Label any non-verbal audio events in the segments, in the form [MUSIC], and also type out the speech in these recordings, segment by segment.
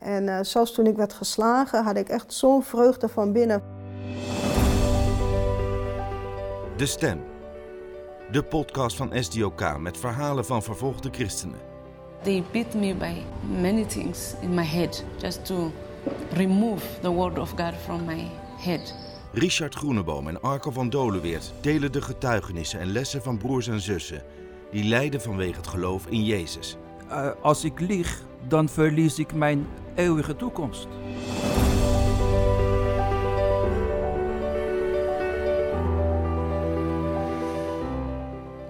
En uh, zelfs toen ik werd geslagen, had ik echt zo'n vreugde van binnen. De Stem. De podcast van SDOK met verhalen van vervolgde christenen. They beat me by many things in my head just to remove the word of God from my head. Richard Groeneboom en Arco van Dolenweert delen de getuigenissen en lessen van broers en zussen die lijden vanwege het geloof in Jezus. Uh, als ik lieg, dan verlies ik mijn eeuwige toekomst.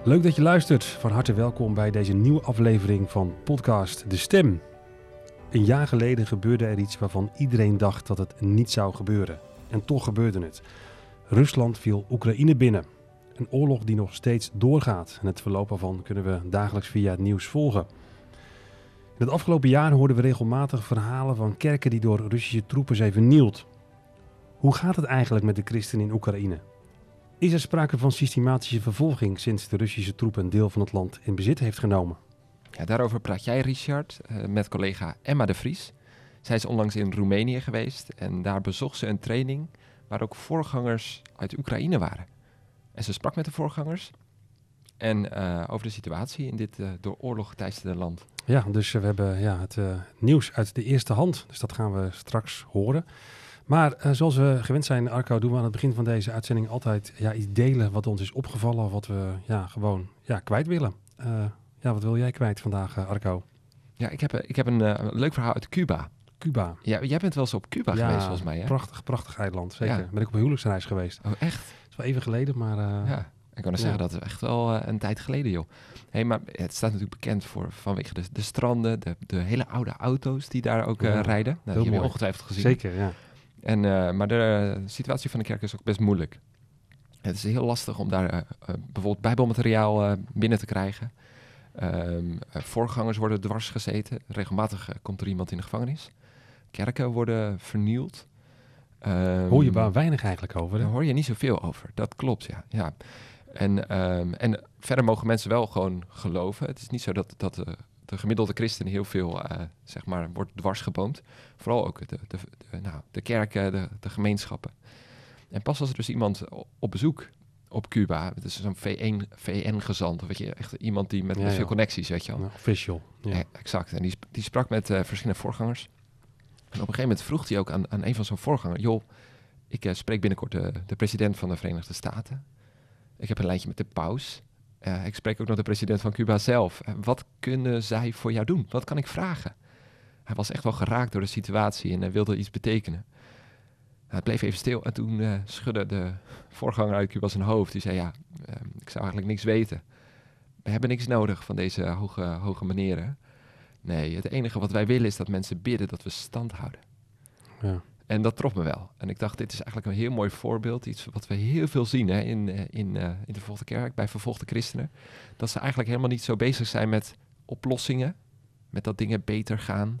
Leuk dat je luistert. Van harte welkom bij deze nieuwe aflevering van podcast De Stem. Een jaar geleden gebeurde er iets waarvan iedereen dacht dat het niet zou gebeuren. En toch gebeurde het. Rusland viel Oekraïne binnen. Een oorlog die nog steeds doorgaat. En het verloop ervan kunnen we dagelijks via het nieuws volgen. Het afgelopen jaar hoorden we regelmatig verhalen van kerken die door Russische troepen zijn vernield. Hoe gaat het eigenlijk met de christenen in Oekraïne? Is er sprake van systematische vervolging sinds de Russische troepen een deel van het land in bezit heeft genomen? Ja, daarover praat jij, Richard, eh, met collega Emma de Vries. Zij is onlangs in Roemenië geweest en daar bezocht ze een training waar ook voorgangers uit Oekraïne waren. En ze sprak met de voorgangers en uh, over de situatie in dit uh, door oorlog geteisterde land. Ja, dus we hebben ja, het nieuws uit de eerste hand. Dus dat gaan we straks horen. Maar zoals we gewend zijn, Arco, doen we aan het begin van deze uitzending altijd ja, iets delen wat ons is opgevallen. Wat we ja, gewoon ja, kwijt willen. ja, wat wil jij kwijt vandaag, Arco? Ja, ik heb, ik heb een leuk verhaal uit Cuba. Cuba. Ja, jij bent wel eens op Cuba ja, geweest volgens mij, hè? prachtig, prachtig eiland. Zeker. Ja. Ben ik op een huwelijksreis geweest. Oh, echt? Dat is wel even geleden, maar... Uh, ja. Ik kan ja. zeggen, dat is echt wel uh, een tijd geleden, joh. hey, maar het staat natuurlijk bekend voor vanwege de, de stranden, de, de hele oude auto's die daar ook uh, ja, rijden. Nou, die heb je ongetwijfeld gezien. Zeker, ja. En, maar de situatie van de kerk is ook best moeilijk. Het is heel lastig om daar bijvoorbeeld bijbelmateriaal binnen te krijgen. Um, voorgangers worden dwars gezeten. Regelmatig komt er iemand in de gevangenis kerken worden vernield. Um, hoor je waar weinig eigenlijk over? Daar hoor je niet zoveel over. Dat klopt, ja. ja. En, um, en verder mogen mensen wel gewoon geloven. Het is niet zo dat, dat de, de gemiddelde christen heel veel, uh, zeg maar, wordt dwarsgeboomd. Vooral ook de, de, de, nou, de kerken, de, de gemeenschappen. En pas als er dus iemand op bezoek op Cuba, het is zo'n VN, VN-gezant, weet je, echt iemand die met, ja, met veel connecties, weet je wel. Nou, official. Ja. ja. exact. En die, die sprak met uh, verschillende voorgangers. En op een gegeven moment vroeg hij ook aan, aan een van zijn voorgangers: Joh, ik uh, spreek binnenkort de, de, president van de Verenigde Staten. Ik heb een lijntje met de paus. Uh, ik spreek ook nog de president van Cuba zelf. Uh, wat kunnen zij voor jou doen? Wat kan ik vragen? Hij was echt wel geraakt door de situatie en hij wilde iets betekenen. Hij bleef even stil en toen schudde de voorganger uit Cuba zijn hoofd. Die zei: Ja, ik zou eigenlijk niks weten. We hebben niks nodig van deze hoge, hoge meneren. Nee, het enige wat wij willen is dat mensen bidden dat we stand houden. Ja. En dat trof me wel. En ik dacht, dit is eigenlijk een heel mooi voorbeeld. Iets wat we heel veel zien hè, in, eh, in, uh, in de vervolgde kerk, bij vervolgde christenen. Dat ze eigenlijk helemaal niet zo bezig zijn met oplossingen, met dat dingen beter gaan.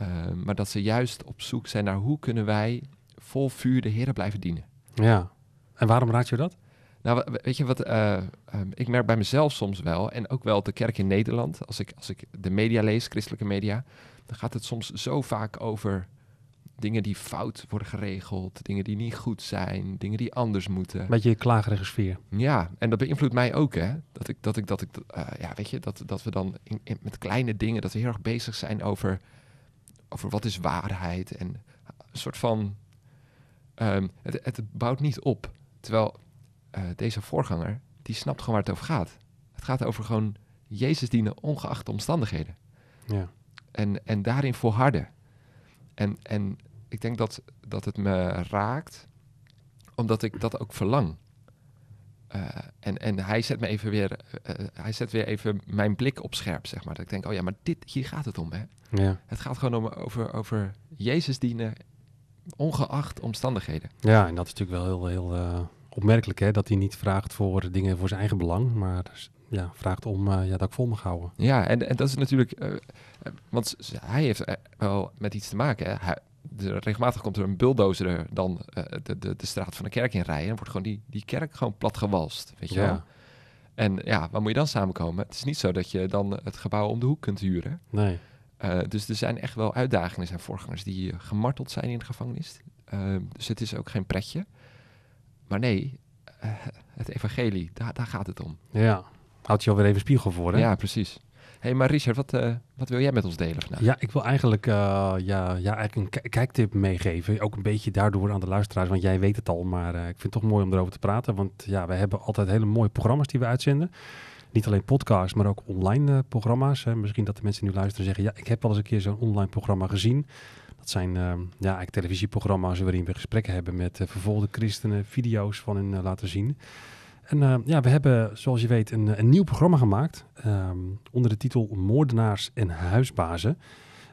Uh, maar dat ze juist op zoek zijn naar hoe kunnen wij vol vuur de Heer blijven dienen. Ja, en waarom raad je dat? Nou, weet je wat, uh, um, ik merk bij mezelf soms wel, en ook wel de kerk in Nederland, als ik, als ik de media lees, christelijke media, dan gaat het soms zo vaak over dingen die fout worden geregeld, dingen die niet goed zijn, dingen die anders moeten. Beetje klagerige sfeer. Ja, en dat beïnvloedt mij ook, hè. Dat ik, dat ik, dat ik, uh, ja, weet je, dat, dat we dan in, in, met kleine dingen, dat we heel erg bezig zijn over, over wat is waarheid en een soort van, um, het, het bouwt niet op. Terwijl uh, deze voorganger, die snapt gewoon waar het over gaat. Het gaat over gewoon Jezus dienen ongeacht de omstandigheden. Ja. En, en daarin volharden. En, en ik denk dat, dat het me raakt, omdat ik dat ook verlang. Uh, en, en hij zet me even weer, uh, hij zet weer even mijn blik op scherp, zeg maar. Dat ik denk, oh ja, maar dit, hier gaat het om, hè. Ja. Het gaat gewoon om, over, over Jezus dienen, ongeacht omstandigheden. Ja, en dat is natuurlijk wel heel, heel opmerkelijk hè, dat hij niet vraagt voor dingen voor zijn eigen belang, maar ja, vraagt om ja, dat ik vol mag houden. Ja, en, en dat is natuurlijk, want hij heeft wel met iets te maken. Hè. Hij, de, regelmatig komt er een bulldozer dan uh, de, de, de straat van de kerk in rijden en wordt gewoon die, die kerk gewoon plat gewalst, weet je ja. wel. En ja, waar moet je dan samenkomen? Het is niet zo dat je dan het gebouw om de hoek kunt huren. Nee. Eh, dus er zijn echt wel uitdagingen, zijn voorgangers die eh, gemarteld zijn in de gevangenis. Eh, dus het is ook geen pretje. Maar nee, eh, het evangelie, daar, daar gaat het om. Ja, houdt je alweer even spiegel voor, hè? Ja, precies. Hey, maar Richard, wat, eh, wat wil jij met ons delen vandaag? Ja, ik wil eigenlijk, eh, ja, ja, eigenlijk een ki- kijktip meegeven. Ook een beetje daardoor aan de luisteraars, want jij weet het al. Maar eh, ik vind het toch mooi om erover te praten. Want ja, we hebben altijd hele mooie programma's die we uitzenden. Niet alleen podcasts, maar ook online programma's. Hè. Misschien dat de mensen nu luisteren zeggen... ja, ik heb al eens een keer zo'n online programma gezien. Dat zijn ja, eigenlijk televisieprogramma's waarin we gesprekken hebben... met vervolgde christenen, video's van hen laten zien. En eh, ja, we hebben, zoals je weet, een, een nieuw programma gemaakt. ehm, onder de titel Moordenaars en Huisbazen.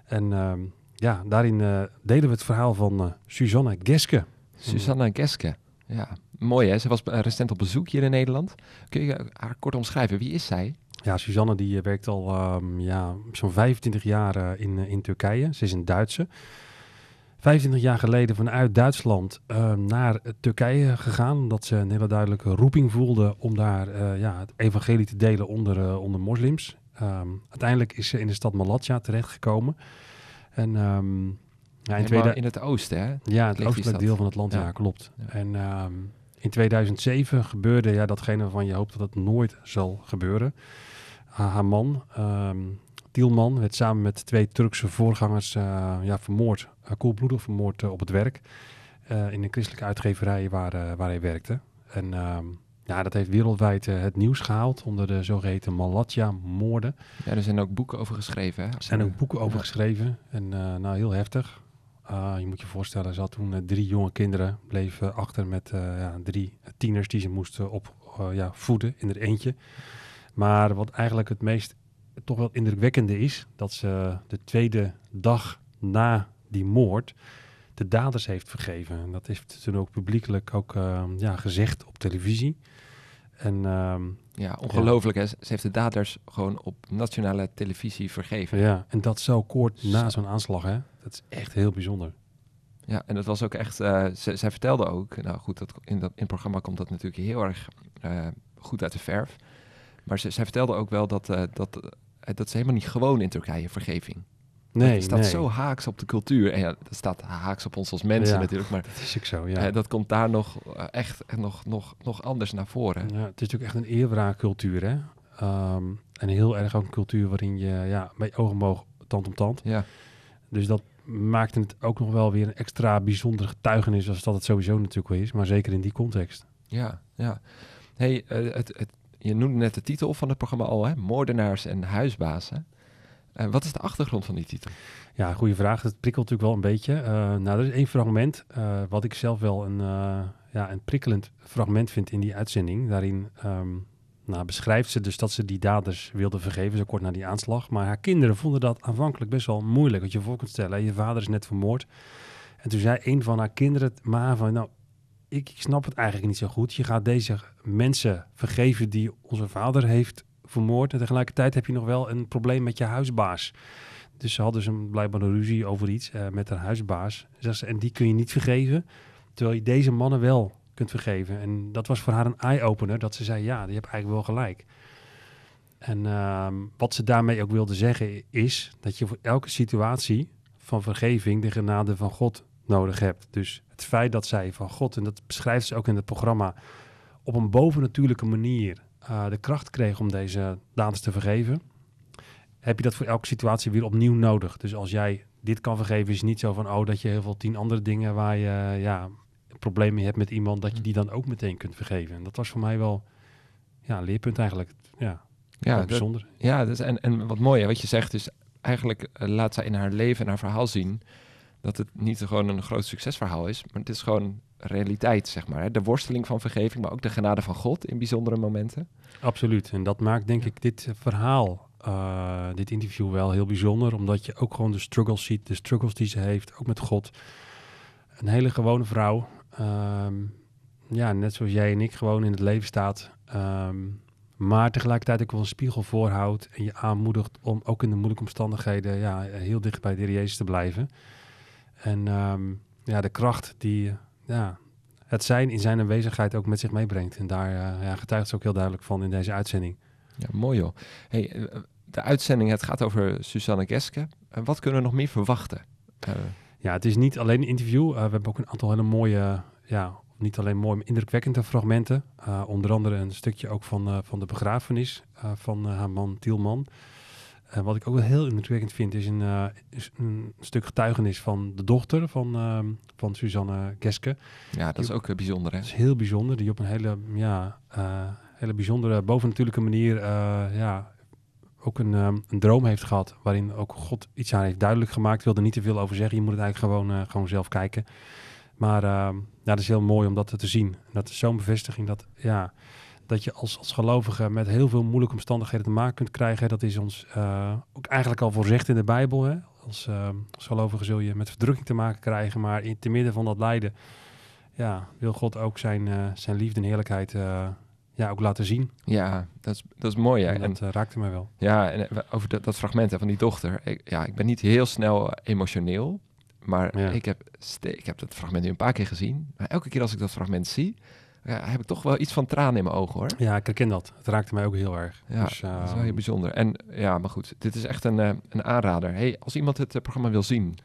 En ehm, ja, daarin eh, delen we het verhaal van eh, Suzanne Geske. Susanna Geske. Ja, mooi hè. Ze was eh, recent op bezoek hier in Nederland. Kun je eh, haar kort omschrijven? Wie is zij? Ja, Suzanne die eh, werkt al ehm, ja, zo'n 25 jaar eh, in, eh, in Turkije. Ze is een Duitse. 25 jaar geleden vanuit Duitsland eh, naar Turkije gegaan. Omdat ze een hele duidelijke roeping voelde om daar eh, ja, het evangelie te delen onder, eh, onder moslims. Ehm, uiteindelijk is ze in de stad Malatya terechtgekomen. En ehm, ja, in, Helemaal 2000 in het oosten hè? ja, het oostelijk deel van het land, ja, Ja. klopt. Ja. En ehm, in 2007 gebeurde ja, datgene waarvan je hoopt dat het nooit zal gebeuren. Ha- haar man, ehm Tielman, werd samen met twee Turkse voorgangers eh, ja, vermoord. Uh, koelbloedig vermoord eh, op het werk. eh, in een christelijke uitgeverij waar, eh, waar hij werkte. En ehm, ja, dat heeft wereldwijd eh, het nieuws gehaald onder de zogeheten Malatya-moorden. Ja, er zijn ook boeken over geschreven hè? Er zijn ook boeken over Ja. geschreven. En eh, nou, heel heftig. Je moet je voorstellen, ze had toen eh, drie jonge kinderen. Bleven achter met eh, ja, drie tieners die ze moesten op, eh, ja, voeden in er eentje. Maar wat eigenlijk het meest toch wel indrukwekkende is... dat ze de tweede dag na die moord de daders heeft vergeven. En dat heeft ze toen ook publiekelijk ook, eh, ja, gezegd op televisie. En ehm, Ja, ongelooflijk hè. Ze heeft de daders gewoon op nationale televisie vergeven. ja, en dat zo kort na Zo. zo'n aanslag, hè? Dat is echt heel bijzonder. Ja, en dat was ook echt. ze, zij vertelde ook. Nou goed, dat, in, dat, in het programma komt dat natuurlijk heel erg eh, goed uit de verf. Maar ze, zij vertelde ook wel dat, eh, dat, dat is helemaal niet gewoon in Turkije, vergeving. Nee, het staat nee. zo haaks op de cultuur. En ja, dat staat haaks op ons als mensen Ja. natuurlijk. Maar Dat is ook zo, ja. eh, dat komt daar nog eh, echt nog, nog, nog anders naar voren. ja. Het is natuurlijk echt een eerwraakcultuur, hè. Ehm, en heel erg ook een cultuur waarin je ja, met oog om oog, tand om tand. Ja, Dus dat maakte het ook nog wel weer een extra bijzondere getuigenis... als dat het sowieso natuurlijk wel is, maar zeker in die context. ja, ja. Hey, eh, het, het, je noemde net de titel van het programma al, hè? Moordenaars en huisbazen. Eh, wat is de achtergrond van die titel? Ja, goede vraag. Dat prikkelt natuurlijk wel een beetje. Eh, nou, er is één fragment eh, wat ik zelf wel een, ja, een prikkelend fragment vind in die uitzending. Daarin ehm, nou, beschrijft ze dus dat ze die daders wilde vergeven, zo kort na die aanslag. Maar haar kinderen vonden dat aanvankelijk best wel moeilijk. Want je voor kunt stellen, je vader is net vermoord. En toen zei een van haar kinderen, maar van, nou, ik, ik snap het eigenlijk niet zo goed. Je gaat deze mensen vergeven die onze vader heeft vermoord. En tegelijkertijd heb je nog wel een probleem met je huisbaas. Dus ze had dus een, blijkbaar een ruzie over iets eh, met haar huisbaas. Ze, en die kun je niet vergeven, terwijl je deze mannen wel kunt vergeven. En dat was voor haar een eye-opener, dat ze zei, ja, die hebt eigenlijk wel gelijk. En ehm, wat ze daarmee ook wilde zeggen is dat je voor elke situatie van vergeving de genade van God nodig hebt. Dus het feit dat zij van God, en dat beschrijft ze ook in het programma, op een bovennatuurlijke manier eh, de kracht kreeg om deze daders te vergeven, heb je dat voor elke situatie weer opnieuw nodig. Dus als jij dit kan vergeven, is niet zo van, oh, dat je heel veel tien andere dingen waar je eh, ja, mee hebt met iemand, dat je die dan ook meteen kunt vergeven. En dat was voor mij wel ja, een leerpunt eigenlijk. Ja, Ja, dat, bijzonder. ja dus en, en wat mooi, hè, wat je zegt, is eigenlijk eh, laat zij in haar leven en haar verhaal zien dat het niet gewoon een groot succesverhaal is, maar het is gewoon realiteit, zeg maar. Hè? De worsteling van vergeving, maar ook de genade van God in bijzondere momenten. Absoluut. En dat maakt denk ik dit eh, verhaal, eh, dit interview wel heel bijzonder. Omdat je ook gewoon de struggles ziet. De struggles die ze heeft, ook met God. Een hele gewone vrouw. ehm, ja, net zoals jij en ik gewoon in het leven staat. ehm, maar tegelijkertijd ook wel een spiegel voorhoudt. En je aanmoedigt om ook in de moeilijke omstandigheden ja, heel dicht bij de Heer Jezus te blijven. En ehm, ja, de kracht die ja, het zijn in zijn aanwezigheid ook met zich meebrengt. En daar eh, ja, getuigt ze ook heel duidelijk van in deze uitzending. Ja, mooi joh. Hey, eh, de uitzending, het gaat over Susanne Geske. En wat kunnen we nog meer verwachten? Eh, Ja, het is niet alleen een interview. Uh, we hebben ook een aantal hele mooie, ja, niet alleen mooi, maar indrukwekkende fragmenten. Onder andere een stukje ook van, van de begrafenis van haar man Tielman. Wat ik ook wel heel indrukwekkend vind, is een, is een stuk getuigenis van de dochter van, ehm, van Suzanne Geske. Ja, dat is ook bijzonder, hè? Dat is heel bijzonder. Die op een hele, ja, hele bijzondere, bovennatuurlijke manier ja, ook een, um, een droom heeft gehad. Waarin ook God iets aan heeft duidelijk gemaakt. Ik wil er niet te veel over zeggen. Je moet het eigenlijk gewoon, gewoon zelf kijken. Maar uh, ja, dat is heel mooi om dat te zien. Dat is zo'n bevestiging dat, ja, dat je als, als gelovige met heel veel moeilijke omstandigheden te maken kunt krijgen. Dat is ons uh, ook eigenlijk al voorzegd in de Bijbel. Hè? Als, als gelovige zul je met verdrukking te maken krijgen. Maar in te midden van dat lijden ja, wil God ook zijn, zijn liefde en heerlijkheid ja, ook laten zien. Ja, dat is, dat is mooi. Hè? En dat en, raakte mij wel. Ja, en over dat, dat fragment hè, van die dochter. Ik, ja, ik ben niet heel snel emotioneel. Maar ja. ik, heb ik heb dat fragment nu een paar keer gezien. Maar elke keer als ik dat fragment zie, ja, heb ik toch wel iets van tranen in mijn ogen hoor. Ja, ik herken dat. Het raakte mij ook heel erg. Ja, dus, uh, dat is wel heel bijzonder. En ja, maar goed, dit is echt een, uh, een aanrader. Hey, als iemand het uh, programma wil zien,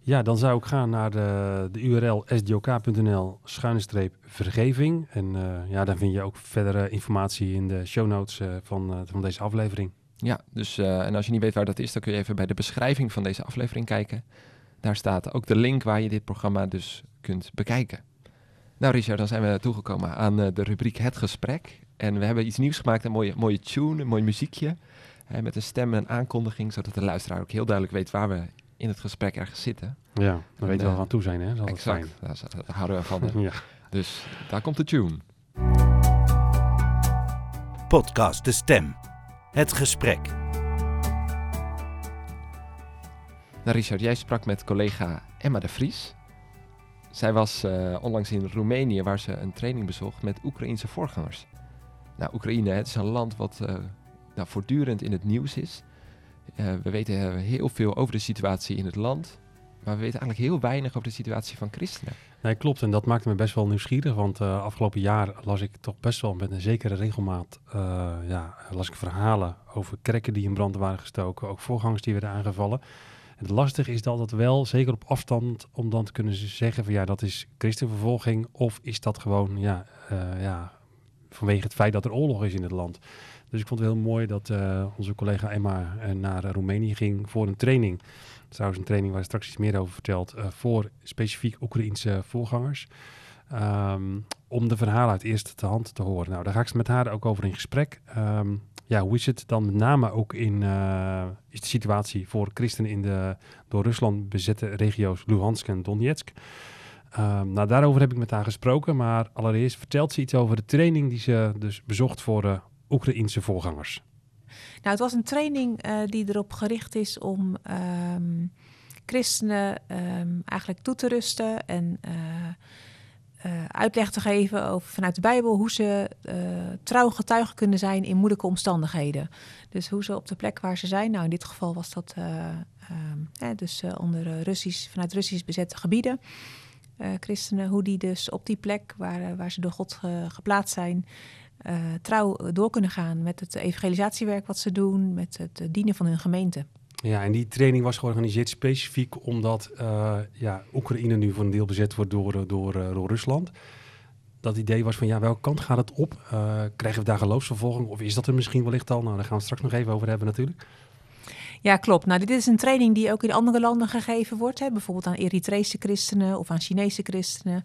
ja, dan zou ik gaan naar de, de URL sdok.nl schuine vergeving. En uh, ja, dan vind je ook verdere informatie in de show notes van, van deze aflevering. Ja, dus en als je niet weet waar dat is, dan kun je even bij de beschrijving van deze aflevering kijken. Daar staat ook de link waar je dit programma dus kunt bekijken. Nou Richard, dan zijn we toegekomen aan de rubriek Het Gesprek. En we hebben iets nieuws gemaakt, een mooie, mooie tune, een mooi muziekje. Hè, met een stem en aankondiging, zodat de luisteraar ook heel duidelijk weet waar we in het gesprek ergens zitten. Ja, dan weten we wel aan toe zijn, hè? Dat is exact, daar, daar houden we van. [LAUGHS] ja. Dus daar komt de tune. Podcast De Stem. Het gesprek. Nou Richard, jij sprak met collega Emma de Vries. Zij was uh, onlangs in Roemenië waar ze een training bezocht met Oekraïense voorgangers. Nou, Oekraïne, het is een land wat uh, nou, voortdurend in het nieuws is. Uh, we weten heel veel over de situatie in het land, maar we weten eigenlijk heel weinig over de situatie van christenen. Nee, klopt. En dat maakte me best wel nieuwsgierig, want afgelopen jaar las ik toch best wel met een zekere regelmaat, ja, las ik verhalen over kerken die in brand waren gestoken, ook voorgangers die werden aangevallen. Het lastige is dat het wel, zeker op afstand, om dan te kunnen zeggen van ja, dat is christenvervolging of is dat gewoon, ja, ja vanwege het feit dat er oorlog is in het land. Dus ik vond het heel mooi dat uh, onze collega Emma uh, naar Roemenië ging voor een training. Dat trouwens een training waar straks iets meer over vertelt. voor specifiek Oekraïense voorgangers. Um, om de verhalen uit eerste hand te horen. Nou, daar ga ik met haar ook over in gesprek. Um, ja, hoe is het dan met name ook in is de situatie voor christenen in de door Rusland bezette regio's Luhansk en Donetsk? Um, nou, daarover heb ik met haar gesproken. Maar allereerst vertelt ze iets over de training die ze dus bezocht voor Oekraïense voorgangers? Nou, het was een training uh, die erop gericht is om um, christenen um, eigenlijk toe te rusten en uh, uh, uitleg te geven over vanuit de Bijbel hoe ze trouw getuigen kunnen zijn in moeilijke omstandigheden. Dus hoe ze op de plek waar ze zijn, nou in dit geval was dat um, dus onder Russisch, vanuit Russisch bezette gebieden. christenen, hoe die dus op die plek waar, waar ze door God ge, geplaatst zijn, uh, trouw door kunnen gaan met het evangelisatiewerk wat ze doen, met het dienen van hun gemeente. Ja, en die training was georganiseerd specifiek omdat uh, ja, Oekraïne nu voor een deel bezet wordt door, door, uh, door Rusland. Dat idee was van ja, welke kant gaat het op? krijgen we daar geloofsvervolging of is dat er misschien wellicht al? Nou, daar gaan we straks nog even over hebben natuurlijk. Ja, klopt. Nou, dit is een training die ook in andere landen gegeven wordt. Hè? Bijvoorbeeld aan Eritrese christenen of aan Chinese christenen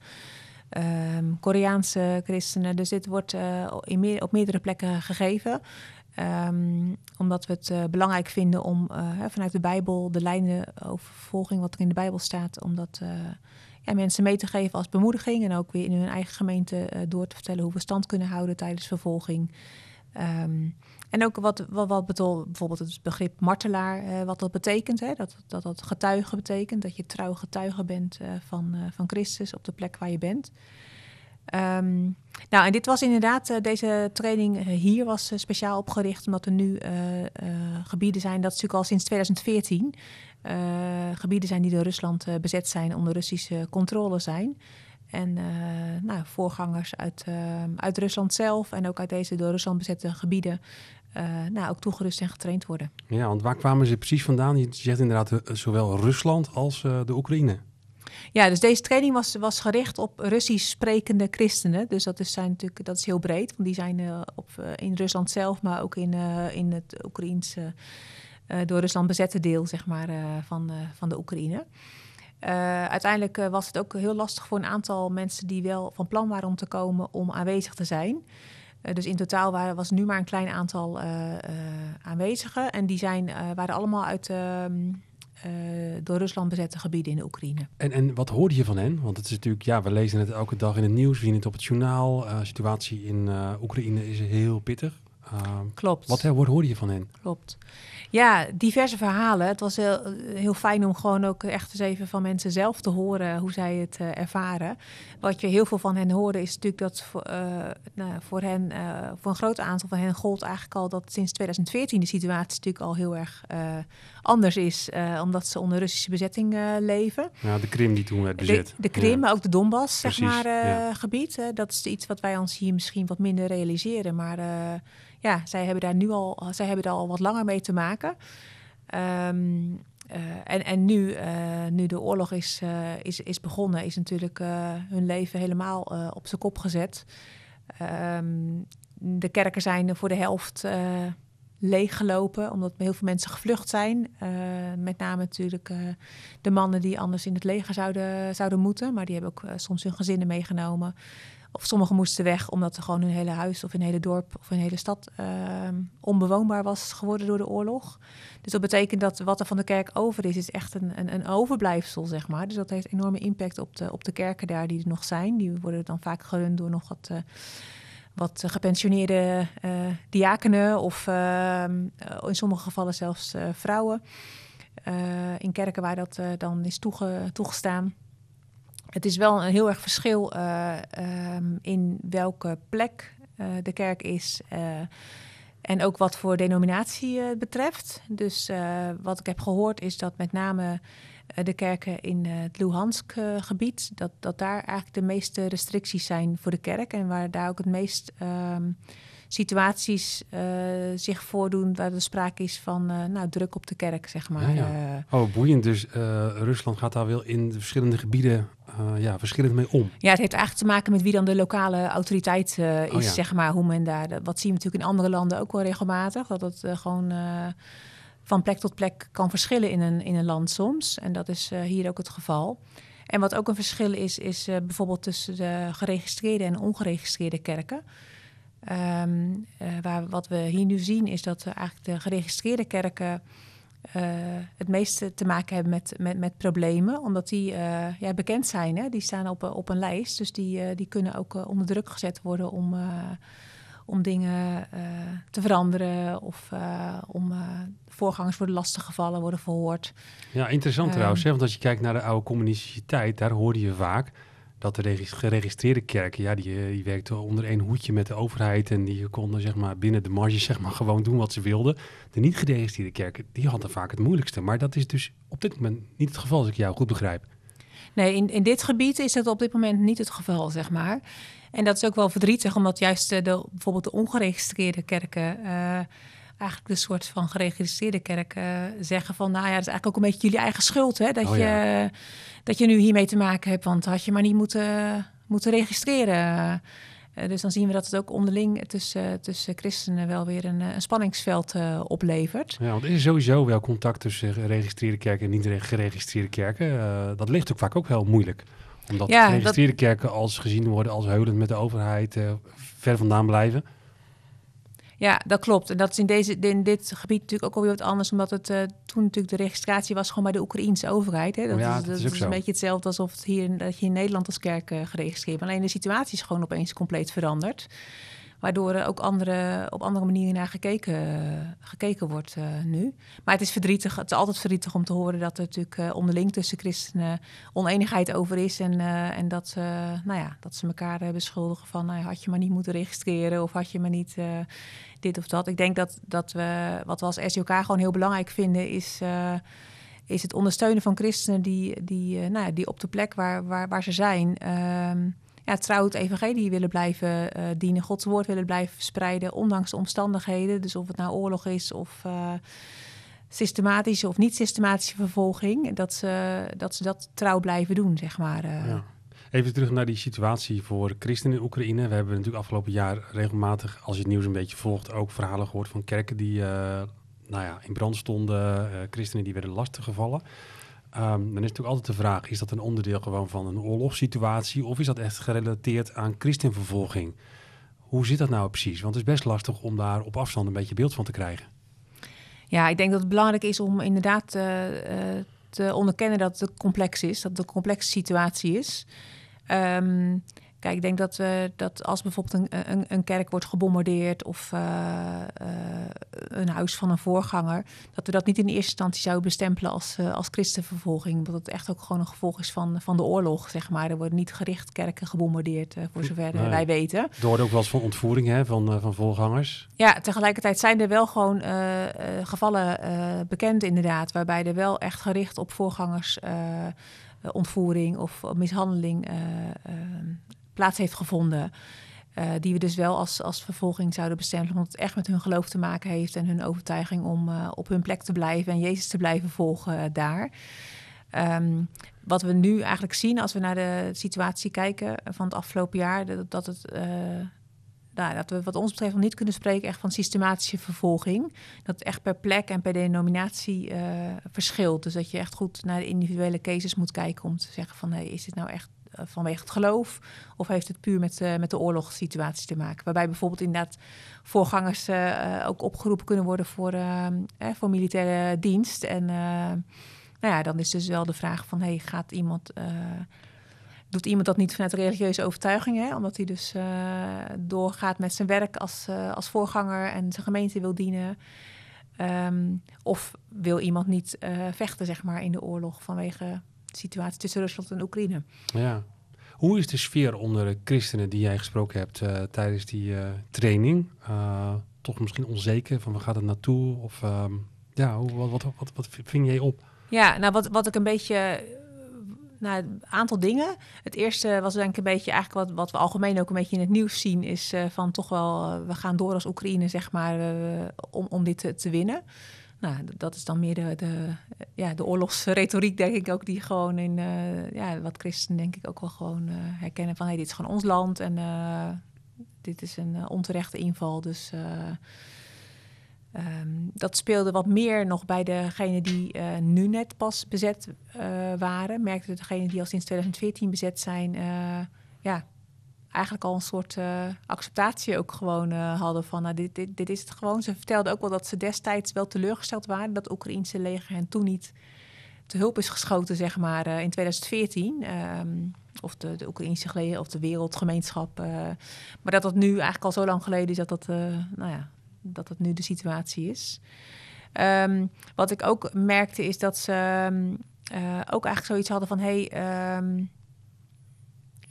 um, Koreaanse christenen. Dus dit wordt in op meerdere plekken gegeven. Um, omdat we het uh, belangrijk vinden om uh, vanuit de Bijbel de lijnen over vervolging, wat er in de Bijbel staat, om dat ja, mensen mee te geven als bemoediging. En ook weer in hun eigen gemeente door te vertellen hoe we stand kunnen houden tijdens vervolging. Um, en ook wat, wat, wat bijvoorbeeld het begrip martelaar, eh, wat dat betekent. Hè? Dat, dat dat getuige betekent, dat je trouw getuige bent van, van Christus op de plek waar je bent. Um, nou, en dit was inderdaad, deze training hier was speciaal opgericht, omdat er nu gebieden zijn, dat natuurlijk al sinds 2014, gebieden zijn die door Rusland bezet zijn, onder Russische controle zijn. En nou, voorgangers uit, uh, uit Rusland zelf en ook uit deze door Rusland bezette gebieden nou, ook toegerust en getraind worden. Ja, want waar kwamen ze precies vandaan? Je zegt inderdaad zowel Rusland als de Oekraïne. Ja, dus deze training was, was gericht op Russisch sprekende christenen. Dus dat is, zijn natuurlijk, dat is heel breed, want die zijn uh, op, in Rusland zelf, maar ook in, in het Oekraïense, door Rusland bezette deel zeg maar, van, van de Oekraïne. Uiteindelijk was het ook heel lastig voor een aantal mensen die wel van plan waren om te komen om aanwezig te zijn. Dus in totaal waren, was nu maar een klein aantal aanwezigen. En die zijn, waren allemaal uit ehm, door Rusland bezette gebieden in de Oekraïne. En, en wat hoorde je van hen? Want het is natuurlijk, ja, we lezen het elke dag in het nieuws, we zien het op het journaal. De situatie in Oekraïne is heel pittig. Klopt. Wat hoorde je van hen? Klopt. Ja, diverse verhalen. Het was heel, heel fijn om gewoon ook echt eens even van mensen zelf te horen hoe zij het uh, ervaren. Wat je heel veel van hen hoorde is natuurlijk dat voor, uh, nou, voor hen, uh, voor een groot aantal van hen gold eigenlijk al dat sinds 2014 de situatie natuurlijk al heel erg anders is, omdat ze onder Russische bezetting leven. Ja, de Krim die toen werd bezet. De, de Krim, maar ook de Donbass, zeg maar, ja. gebied. dat is iets wat wij ons hier misschien wat minder realiseren, maar ja, zij hebben daar nu al, zij hebben daar al wat langer mee te maken. Um, uh, en, en nu, uh, nu de oorlog is, uh, is, is begonnen, is natuurlijk hun leven helemaal op zijn kop gezet. Um, de kerken zijn voor de helft leeggelopen, omdat heel veel mensen gevlucht zijn. met name natuurlijk de mannen die anders in het leger zouden, zouden moeten, maar die hebben ook soms hun gezinnen meegenomen. Of sommigen moesten weg omdat er gewoon hun hele huis of een hele dorp of een hele stad uh, onbewoonbaar was geworden door de oorlog. Dus dat betekent dat wat er van de kerk over is, is echt een, een, een, overblijfsel, zeg maar. Dus dat heeft enorme impact op de, op de kerken daar die er nog zijn. Die worden dan vaak gerund door nog wat, uh, wat gepensioneerde uh, diakenen of ehm, in sommige gevallen zelfs vrouwen. in kerken waar dat dan is toege, toegestaan. Het is wel een heel erg verschil uh, um, in welke plek uh, de kerk is. Uh, en ook wat voor denominatie betreft. Dus wat ik heb gehoord is dat met name de kerken in het Luhansk-gebied... Dat, dat daar eigenlijk de meeste restricties zijn voor de kerk. En waar daar ook het meest um, situaties uh, zich voordoen waar er sprake is van uh, nou, druk op de kerk, zeg maar. Ja, ja. Oh, boeiend. Dus uh, Rusland gaat daar wel in de verschillende gebieden ja, verschillend mee om. Ja, het heeft eigenlijk te maken met wie dan de lokale autoriteit is, oh, ja. zeg maar. Hoe men daar, wat zien we natuurlijk in andere landen ook wel regelmatig, dat het gewoon van plek tot plek kan verschillen in een, in een land soms. En dat is hier ook het geval. En wat ook een verschil is, is bijvoorbeeld tussen de geregistreerde en ongeregistreerde kerken. Um, uh, waar, wat we hier nu zien is dat eigenlijk de geregistreerde kerken uh, het meeste te maken hebben met, met, met problemen, omdat die uh, ja, bekend zijn. Hè? Die staan op, op een lijst, dus die, die kunnen ook onder druk gezet worden om, om dingen te veranderen of om voorgangers worden lastiggevallen, worden verhoord. Ja, interessant um, trouwens, hè? want als je kijkt naar de oude communistische tijd, daar hoorde je vaak dat de geregistreerde kerken, ja, die, eh, die werkten onder één hoedje met de overheid en die konden zeg maar binnen de marge zeg maar gewoon doen wat ze wilden. De niet geregistreerde kerken, die hadden vaak het moeilijkste. Maar dat is dus op dit moment niet het geval, als ik jou goed begrijp. Nee, in, in dit gebied is dat op dit moment niet het geval, zeg maar. En dat is ook wel verdrietig, omdat juist de, bijvoorbeeld de ongeregistreerde kerken... Uh, eigenlijk de soort van geregistreerde kerken uh, zeggen van... nou ja, dat is eigenlijk ook een beetje jullie eigen schuld, hè? Dat, oh, ja. je, dat je nu hiermee te maken hebt, want had je maar niet moeten, moeten registreren. Uh, dus dan zien we dat het ook onderling tussen, tussen christenen wel weer een, een spanningsveld uh, oplevert. Ja, want er is sowieso wel contact tussen geregistreerde kerken en niet geregistreerde kerken. Uh, dat ligt ook vaak ook heel moeilijk. Omdat ja, geregistreerde dat... kerken als gezien worden als heulend met de overheid ver vandaan blijven. Ja, dat klopt. En dat is in, deze, in dit gebied natuurlijk ook alweer wat anders, omdat het uh, toen natuurlijk de registratie was gewoon bij de Oekraïense overheid. Hè. Dat, ja, is, dat, dat is, een beetje hetzelfde alsof het hier, dat je in Nederland als kerk uh, geregistreerd bent. Alleen de situatie is gewoon opeens compleet veranderd. Waardoor er ook andere, op andere manieren naar gekeken, gekeken wordt uh, nu. Maar het is verdrietig. Het is altijd verdrietig om te horen dat er natuurlijk uh, onderling tussen christenen oneenigheid over is. En, uh, en dat, nou ja, dat ze elkaar beschuldigen van nou, had je maar niet moeten registreren of had je maar niet dit of dat. Ik denk dat, dat we, wat we als SJK gewoon heel belangrijk vinden, is is het ondersteunen van christenen die, die, nou ja, die op de plek waar, waar, waar ze zijn, uh, ja, trouw het evangelie willen blijven eh, dienen, Gods woord willen blijven verspreiden, ondanks de omstandigheden. Dus of het nou oorlog is of uh, systematische of niet systematische vervolging, dat ze, dat ze dat trouw blijven doen, zeg maar. Ja. Even terug naar die situatie voor christenen in Oekraïne. We hebben natuurlijk afgelopen jaar regelmatig, als je het nieuws een beetje volgt, ook verhalen gehoord van kerken die nou ja, in brand stonden, christenen die werden lastiggevallen. Um, dan is natuurlijk altijd de vraag: is dat een onderdeel gewoon van een oorlogssituatie of is dat echt gerelateerd aan christenvervolging? Hoe zit dat nou precies? Want het is best lastig om daar op afstand een beetje beeld van te krijgen. Ja, ik denk dat het belangrijk is om inderdaad uh, te onderkennen dat het complex is, dat het een complexe situatie is. Um, Kijk, ik denk dat, we, dat als bijvoorbeeld een, een, een kerk wordt gebombardeerd of uh, uh, een huis van een voorganger, dat we dat niet in eerste instantie zouden bestempelen als, uh, als christenvervolging. Omdat het echt ook gewoon een gevolg is van, van de oorlog, zeg maar. Er worden niet gericht kerken gebombardeerd, voor zover nee. wij weten. Er wordt ook wel eens van ontvoering hè, van, van voorgangers. Ja, tegelijkertijd zijn er wel gewoon gevallen bekend inderdaad, waarbij er wel echt gericht op voorgangers ontvoering of mishandeling plaats heeft gevonden. Uh, die we dus wel als, als vervolging zouden bestempelen, omdat het echt met hun geloof te maken heeft en hun overtuiging om uh, op hun plek te blijven en Jezus te blijven volgen uh, daar. Um, wat we nu eigenlijk zien als we naar de situatie kijken van het afgelopen jaar, dat, dat het. Nou, dat we wat ons betreft nog niet kunnen spreken echt van systematische vervolging. Dat het echt per plek en per denominatie verschilt. Dus dat je echt goed naar de individuele cases moet kijken om te zeggen van hey, is dit nou echt eh, vanwege het geloof? Of heeft het puur met, uh, met de oorlogssituatie te maken? Waarbij bijvoorbeeld inderdaad voorgangers uh, ook opgeroepen kunnen worden voor, voor militaire dienst. En nou ja, dan is dus wel de vraag van, hey, gaat iemand... Doet iemand dat niet vanuit religieuze overtuiging, hè? omdat hij dus doorgaat met zijn werk als, als voorganger en zijn gemeente wil dienen? Um, of wil iemand niet vechten, zeg maar, in de oorlog vanwege situatie tussen Rusland en Oekraïne. Ja. Hoe is de sfeer onder de christenen die jij gesproken hebt uh, tijdens die uh, training? Uh, toch misschien onzeker van waar gaat het naartoe? Of um, ja, hoe, wat, wat, wat, wat ving jij op? Ja, nou wat, wat ik een beetje nou, een aantal dingen. Het eerste was denk ik een beetje eigenlijk wat, wat we algemeen ook een beetje in het nieuws zien, is uh, van toch wel, uh, we gaan door als Oekraïne, zeg maar, uh, om, om dit te, te winnen. Nou, dat is dan meer de, de, ja, de oorlogsretoriek, denk ik ook, die gewoon in uh, ja, wat christenen denk ik ook wel gewoon uh, herkennen van hey, dit is gewoon ons land en uh, dit is een onterechte inval. Dus um, dat speelde wat meer nog bij degenen die nu net pas bezet waren. Merkte degenen die al sinds 2014 bezet zijn, ja, eigenlijk al een soort uh, acceptatie ook gewoon uh, hadden van nou, dit, dit, dit is het gewoon. Ze vertelden ook wel dat ze destijds wel teleurgesteld waren dat het Oekraïnse leger hen toen niet te hulp is geschoten, zeg maar, uh, in 2014. Um, of de, de Oekraïnse geleden of de wereldgemeenschap. maar dat dat nu eigenlijk al zo lang geleden is dat dat, nou ja, dat dat nu de situatie is. Um, wat ik ook merkte is dat ze um, ook eigenlijk zoiets hadden van hey,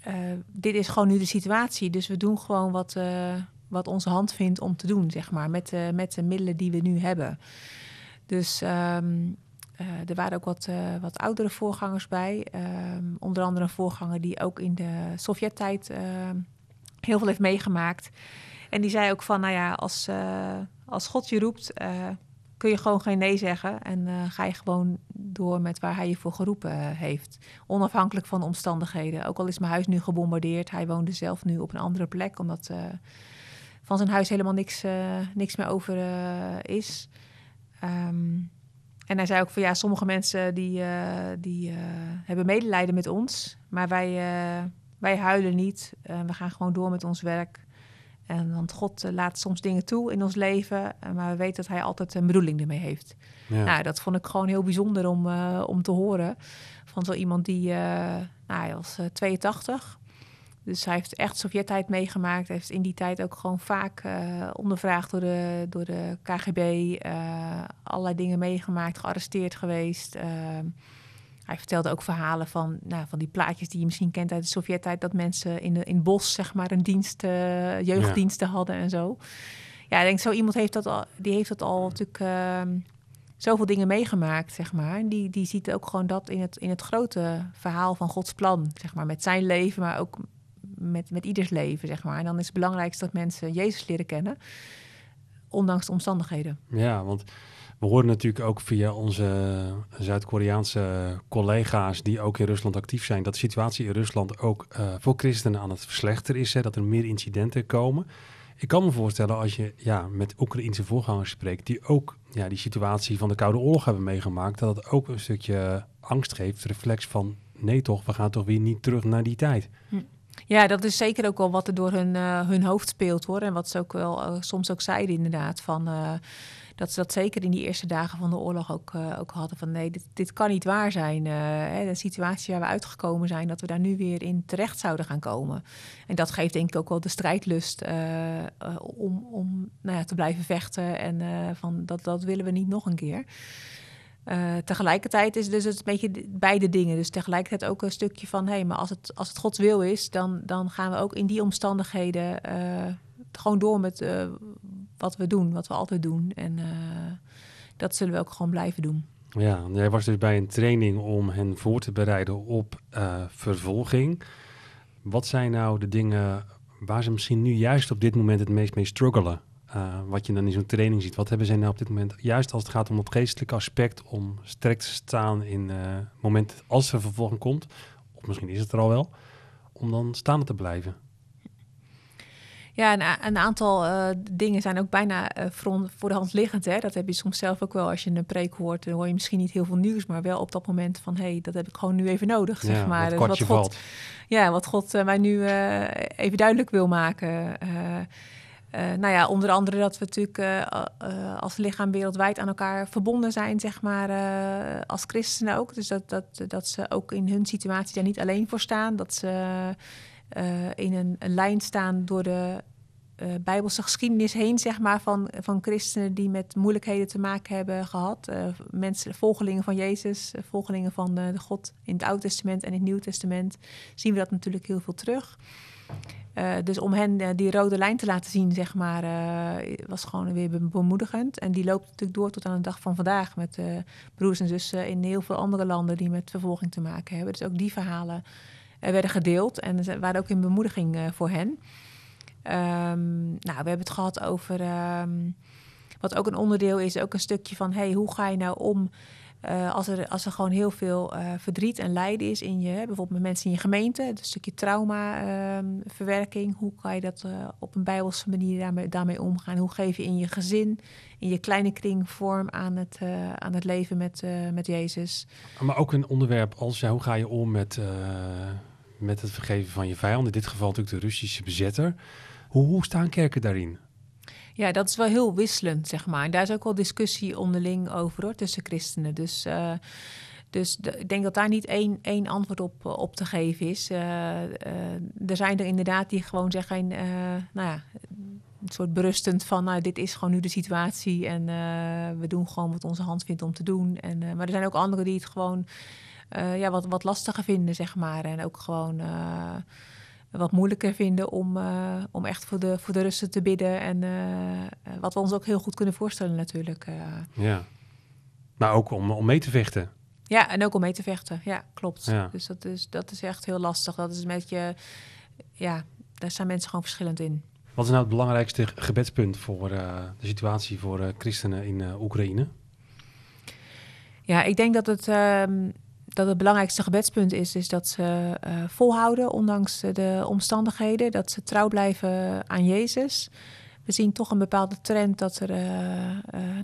uh, dit is gewoon nu de situatie. Dus we doen gewoon wat, uh, wat onze hand vindt om te doen, zeg maar, met, uh, met de middelen die we nu hebben. Dus um, er waren ook wat, wat oudere voorgangers bij. Um, onder andere een voorganger die ook in de Sovjet-tijd heel veel heeft meegemaakt. En die zei ook van, nou ja, als, als God je roept, kun je gewoon geen nee zeggen en uh, ga je gewoon door met waar hij je voor geroepen uh, heeft. Onafhankelijk van de omstandigheden. Ook al is mijn huis nu gebombardeerd, hij woonde zelf nu op een andere plek, omdat uh, van zijn huis helemaal niks, niks meer over is. Um, en hij zei ook van ja, sommige mensen die, die hebben medelijden met ons, maar wij, wij huilen niet. we gaan gewoon door met ons werk. En, want God uh, laat soms dingen toe in ons leven, uh, maar we weten dat Hij altijd een bedoeling ermee heeft. Ja. Nou, dat vond ik gewoon heel bijzonder om, uh, om te horen. Van zo iemand die, nou, hij was 82. Dus hij heeft echt Sovjet-tijd meegemaakt. Hij heeft in die tijd ook gewoon vaak ondervraagd door de, door de KGB. allerlei dingen meegemaakt, gearresteerd geweest. Hij vertelde ook verhalen van, nou, van die plaatjes die je misschien kent uit de Sovjet-tijd. Dat mensen in, de, in het bos, zeg maar, een dienst, uh, jeugddiensten ja. hadden en zo. Ja, ik denk, zo iemand heeft dat al, die heeft dat al natuurlijk uh, zoveel dingen meegemaakt, zeg maar. En die, die ziet ook gewoon dat in het, in het grote verhaal van Gods plan, zeg maar. Met zijn leven, maar ook met, met ieders leven, zeg maar. En dan is het belangrijkste dat mensen Jezus leren kennen, ondanks de omstandigheden. Ja, want we horen natuurlijk ook via onze Zuid-Koreaanse collega's die ook in Rusland actief zijn, dat de situatie in Rusland ook uh, voor christenen aan het verslechteren is, hè, dat er meer incidenten komen. Ik kan me voorstellen als je ja, met Oekraïnse voorgangers spreekt, die ook ja, die situatie van de Koude Oorlog hebben meegemaakt, dat het ook een stukje angst geeft, reflex van nee toch, we gaan toch weer niet terug naar die tijd. Hm. Ja, dat is zeker ook wel wat er door hun, uh, hun hoofd speelt hoor. En wat ze ook wel uh, soms ook zeiden inderdaad. Van, dat ze dat zeker in die eerste dagen van de oorlog ook, ook hadden. Van nee, dit, dit kan niet waar zijn. Hè, de situatie waar we uitgekomen zijn, dat we daar nu weer in terecht zouden gaan komen. En dat geeft denk ik ook wel de strijdlust om, om nou ja, te blijven vechten. En van dat, dat willen we niet nog een keer. Tegelijkertijd is dus het een beetje beide dingen. Dus tegelijkertijd ook een stukje van... hé, hey, maar als het, als het Gods wil is... dan, dan gaan we ook in die omstandigheden... Gewoon door met wat we doen, wat we altijd doen. En dat zullen we ook gewoon blijven doen. Ja, jij was dus bij een training om hen voor te bereiden op vervolging. Wat zijn nou de dingen waar ze misschien nu juist op dit moment het meest mee struggelen? Uh, wat je dan in zo'n training ziet. Wat hebben zij nou op dit moment, juist als het gaat om het geestelijke aspect, om sterk te staan in uh, moment als er vervolging komt, of misschien is het er al wel, om dan staande te blijven? Ja, een, een aantal uh, dingen zijn ook bijna voor, voor, de hand liggend. Hè? Dat heb je soms zelf ook wel. Als je een preek hoort, dan hoor je misschien niet heel veel nieuws, maar wel op dat moment van, hé, hey, dat heb ik gewoon nu even nodig, ja, zeg maar. Wat, dus wat God, valt. Ja, wat God mij nu even duidelijk wil maken. Uh, nou ja, onder andere dat we natuurlijk uh, uh, als lichaam wereldwijd aan elkaar verbonden zijn, zeg maar, als christenen ook. Dus dat, dat, dat ze ook in hun situatie daar niet alleen voor staan. Dat ze in een, lijn staan door de Bijbelse geschiedenis heen, zeg maar, van, van christenen die met moeilijkheden te maken hebben gehad. mensen, volgelingen van Jezus, volgelingen van de, de God in het Oude Testament en in het Nieuwe Testament, zien we dat natuurlijk heel veel terug. Dus om hen die rode lijn te laten zien, zeg maar, was gewoon weer bemoedigend. En die loopt natuurlijk door tot aan de dag van vandaag met broers en zussen in heel veel andere landen die met vervolging te maken hebben. Dus ook die verhalen werden gedeeld en ze waren ook in bemoediging voor hen. Um, nou, we hebben het gehad over, um, wat ook een onderdeel is, ook een stukje van, hey, hoe ga je nou om uh, als, er, als er gewoon heel veel verdriet en lijden is in je, bijvoorbeeld met mensen in je gemeente, een stukje traumaverwerking, uh, hoe kan je dat eh, op een bijbelse manier daarmee, daarmee, omgaan? Hoe geef je in je gezin, in je kleine kring vorm aan het, aan het leven met, met Jezus? Maar ook een onderwerp als ja, hoe ga je om met, met het vergeven van je vijand, in dit geval natuurlijk de Russische bezetter. Hoe, hoe staan kerken daarin? Ja, dat is wel heel wisselend, zeg maar. En daar is ook wel discussie onderling over hoor, tussen christenen. Dus, uh, dus ik denk dat daar niet één, één antwoord op, op te geven is. Uh, uh, er zijn er inderdaad die gewoon zeggen, nou ja, een soort berustend van, nou, dit is gewoon nu de situatie en we doen gewoon wat onze hand vindt om te doen. En, maar er zijn ook anderen die het gewoon ja, wat, wat lastiger vinden, zeg maar. En ook gewoon wat moeilijker vinden om, uh, om echt voor de, voor de rusten te bidden. En wat we ons ook heel goed kunnen voorstellen natuurlijk. Ja, maar ook om, om mee te vechten. Ja, en ook om mee te vechten. Ja, klopt. Ja. Dus dat is, dat is echt heel lastig. Dat is met je, ja, daar zijn mensen gewoon verschillend in. Wat is nou het belangrijkste gebedspunt voor de situatie voor christenen in Oekraïne? Ja, ik denk dat het ehm, dat het belangrijkste gebedspunt is, is dat ze uh, volhouden, ondanks de omstandigheden, dat ze trouw blijven aan Jezus. We zien toch een bepaalde trend dat er uh,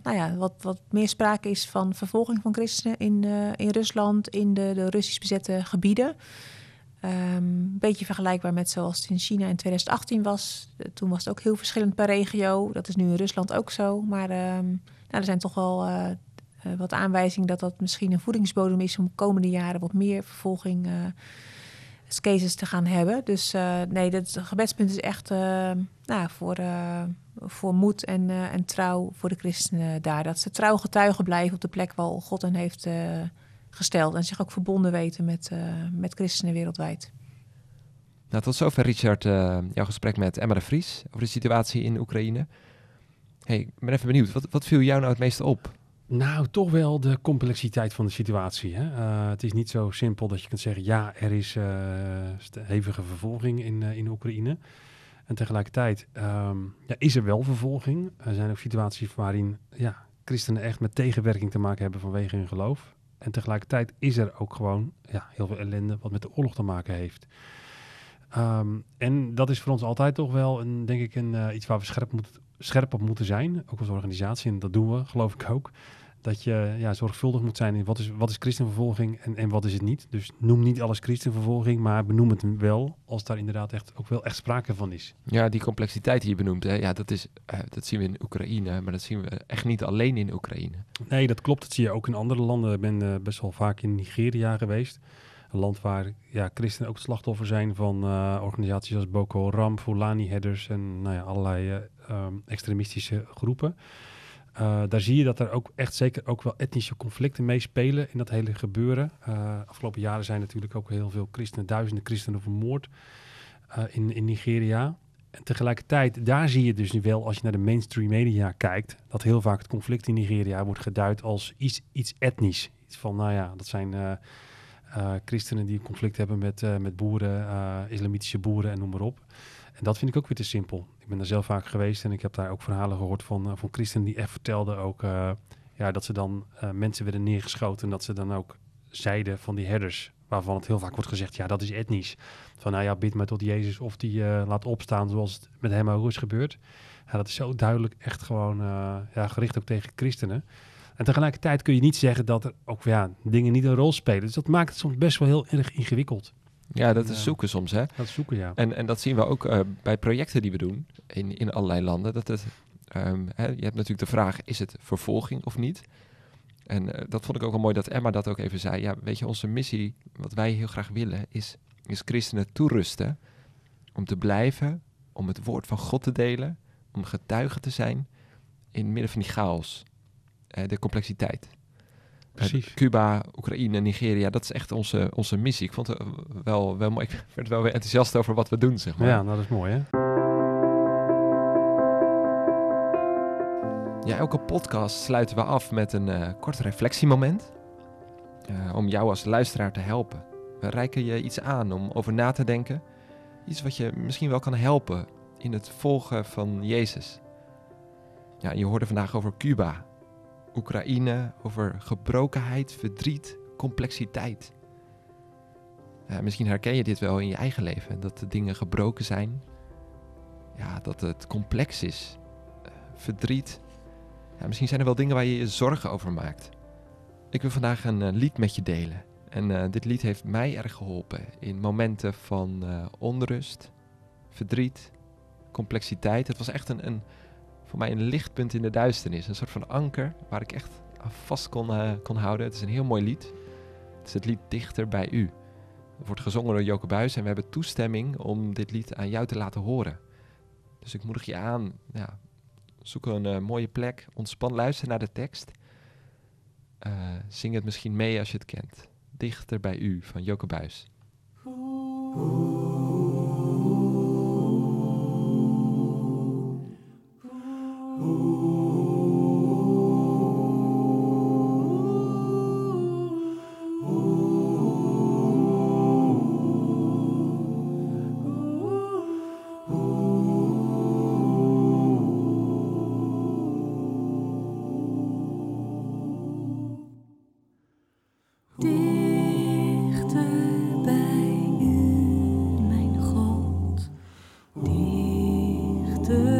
nou ja, wat, wat meer sprake is van vervolging van christenen in, in Rusland, in de, de Russisch bezette gebieden. Um, een beetje vergelijkbaar met zoals het in China in 2018 was. Toen was het ook heel verschillend per regio. Dat is nu in Rusland ook zo. Maar um, nou, er zijn toch wel uh, wat aanwijzing dat dat misschien een voedingsbodem is om de komende jaren wat meer vervolging uh, cases te gaan hebben. Dus uh, nee, dat gebedspunt is echt nou, voor, voor moed en, en trouw voor de christenen daar. Dat ze trouw getuigen blijven op de plek waar God hen heeft gesteld. En zich ook verbonden weten met, met christenen wereldwijd. Nou, tot zover Richard, jouw gesprek met Emma de Vries over de situatie in Oekraïne. Hey, ik ben even benieuwd, wat, wat viel jou nou het meeste op Nou, toch wel de complexiteit van de situatie. Hè? Eh, het is niet zo simpel dat je kunt zeggen, ja, er is uh, hevige vervolging in, uh, in Oekraïne. En tegelijkertijd ehm, ja, is er wel vervolging. Er zijn ook situaties waarin ja, christenen echt met tegenwerking te maken hebben vanwege hun geloof. En tegelijkertijd is er ook gewoon ja, heel veel ellende wat met de oorlog te maken heeft. Um, en dat is voor ons altijd toch wel, een, denk ik, een, iets waar we scherp, moet, scherp op moeten zijn. Ook als organisatie, en dat doen we, geloof ik ook dat je ja, zorgvuldig moet zijn in wat is, wat is christenvervolging en, en wat is het niet. Dus noem niet alles christenvervolging, maar benoem het wel als daar inderdaad echt ook wel echt sprake van is. Ja, die complexiteit die je benoemt, hè, ja, dat, is, uh, dat zien we in Oekraïne, maar dat zien we echt niet alleen in Oekraïne. Nee, dat klopt. Dat zie je ook in andere landen. Ik ben uh, best wel vaak in Nigeria geweest. Een land waar ja, christenen ook slachtoffer zijn van uh, organisaties als Boko Haram, Fulani-herders en nou ja, allerlei um, extremistische groepen. Uh, daar zie je dat er ook echt zeker ook wel etnische conflicten meespelen in dat hele gebeuren. Uh, afgelopen jaren zijn natuurlijk ook heel veel christenen, duizenden christenen vermoord uh, in, in Nigeria. En tegelijkertijd, daar zie je dus nu wel, als je naar de mainstream media kijkt, dat heel vaak het conflict in Nigeria wordt geduid als iets, iets etnisch. Iets van, nou ja, dat zijn christenen die een conflict hebben met, met boeren, islamitische boeren en noem maar op. En dat vind ik ook weer te simpel. Ik ben daar zelf vaak geweest en ik heb daar ook verhalen gehoord van, uh, van christenen die echt vertelden ook uh, ja, dat ze dan uh, mensen werden neergeschoten en dat ze dan ook zeiden van die herders, waarvan het heel vaak wordt gezegd, ja dat is etnisch. Van nou ja, bid maar tot Jezus of die laat opstaan zoals het met hem ook is gebeurd. Dat is zo duidelijk echt gewoon ja, gericht ook tegen christenen. En tegelijkertijd kun je niet zeggen dat er ook ja, dingen niet een rol spelen. Dus dat maakt het soms best wel heel erg ingewikkeld. Ja, dat is zoeken soms, hè? Dat zoeken, ja. En, en dat zien we ook uh, bij projecten die we doen in, in allerlei landen. Dat het, um, hè, je hebt natuurlijk de vraag, is het vervolging of niet? En uh, dat vond ik ook wel mooi dat Emma dat ook even zei. Ja, weet je, onze missie, wat wij heel graag willen, is, is christenen toerusten om te blijven, om het woord van God te delen, om getuige te zijn in het midden van die chaos, uh, de complexiteit. Precies. Cuba, Oekraïne, Nigeria, dat is echt onze, onze missie. Ik vond het wel, wel mooi. Ik [LAUGHS] werd wel weer enthousiast over wat we doen, zeg maar. Ja, dat is mooi, hè? Ja, elke podcast sluiten we af met een uh, kort reflectiemoment. Uh, om jou als luisteraar te helpen. We reiken je iets aan om over na te denken. Iets wat je misschien wel kan helpen in het volgen van Jezus. Ja, je hoorde vandaag over Cuba, Oekraïne, over gebrokenheid, verdriet, complexiteit. Misschien herken je dit wel in je eigen leven, dat de dingen gebroken zijn. Ja, dat het complex is. Uh, verdriet. Ja, misschien zijn er wel dingen waar je je zorgen over maakt. Ik wil vandaag een uh, lied met je delen. En uh, dit lied heeft mij erg geholpen in momenten van onrust, verdriet, complexiteit. Het was echt een, een voor mij een lichtpunt in de duisternis. Een soort van anker waar ik echt aan vast kon, uh, kon houden. Het is een heel mooi lied. Het is het lied Dichter bij U. Het wordt gezongen door Joke Buis en we hebben toestemming om dit lied aan jou te laten horen. Dus ik moedig je aan, ja, zoek een uh, mooie plek, ontspan, luister naar de tekst. Uh, zing het misschien mee als je het kent. Dichter bij U van Joke Buis. de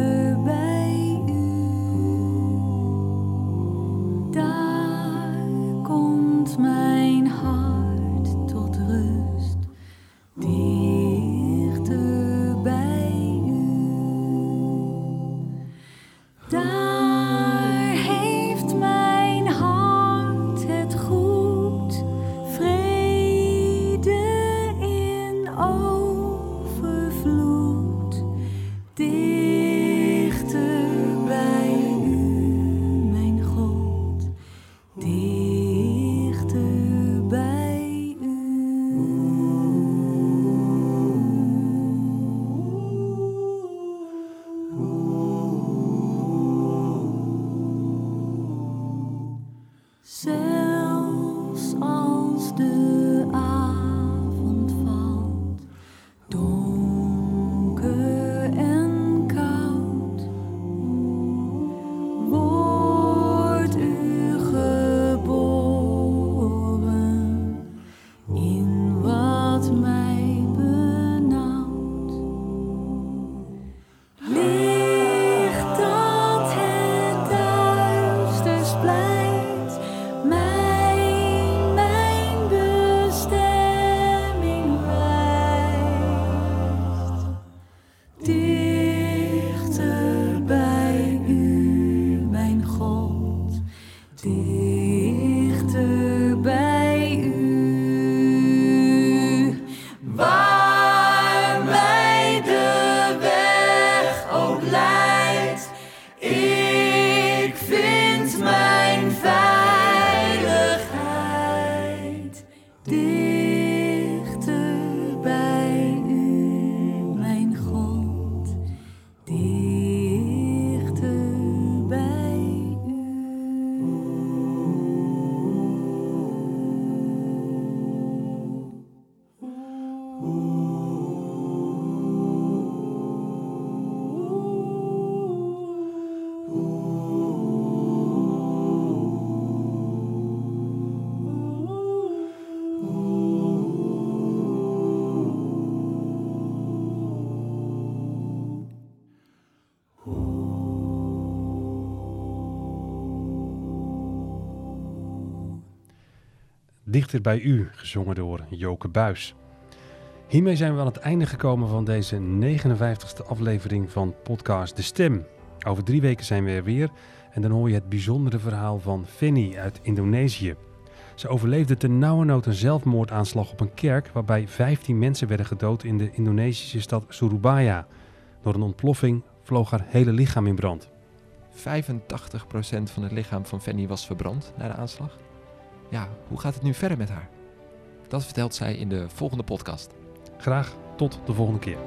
Dichter bij u, gezongen door Joke Buis. Hiermee zijn we aan het einde gekomen van deze 59ste aflevering van podcast De Stem. Over drie weken zijn we er weer en dan hoor je het bijzondere verhaal van Fanny uit Indonesië. Ze overleefde ten nauwernood een zelfmoordaanslag op een kerk waarbij 15 mensen werden gedood in de Indonesische stad Surabaya. Door een ontploffing vloog haar hele lichaam in brand. 85% van het lichaam van Fanny was verbrand na de aanslag. Ja, hoe gaat het nu verder met haar? Dat vertelt zij in de volgende podcast. Graag tot de volgende keer.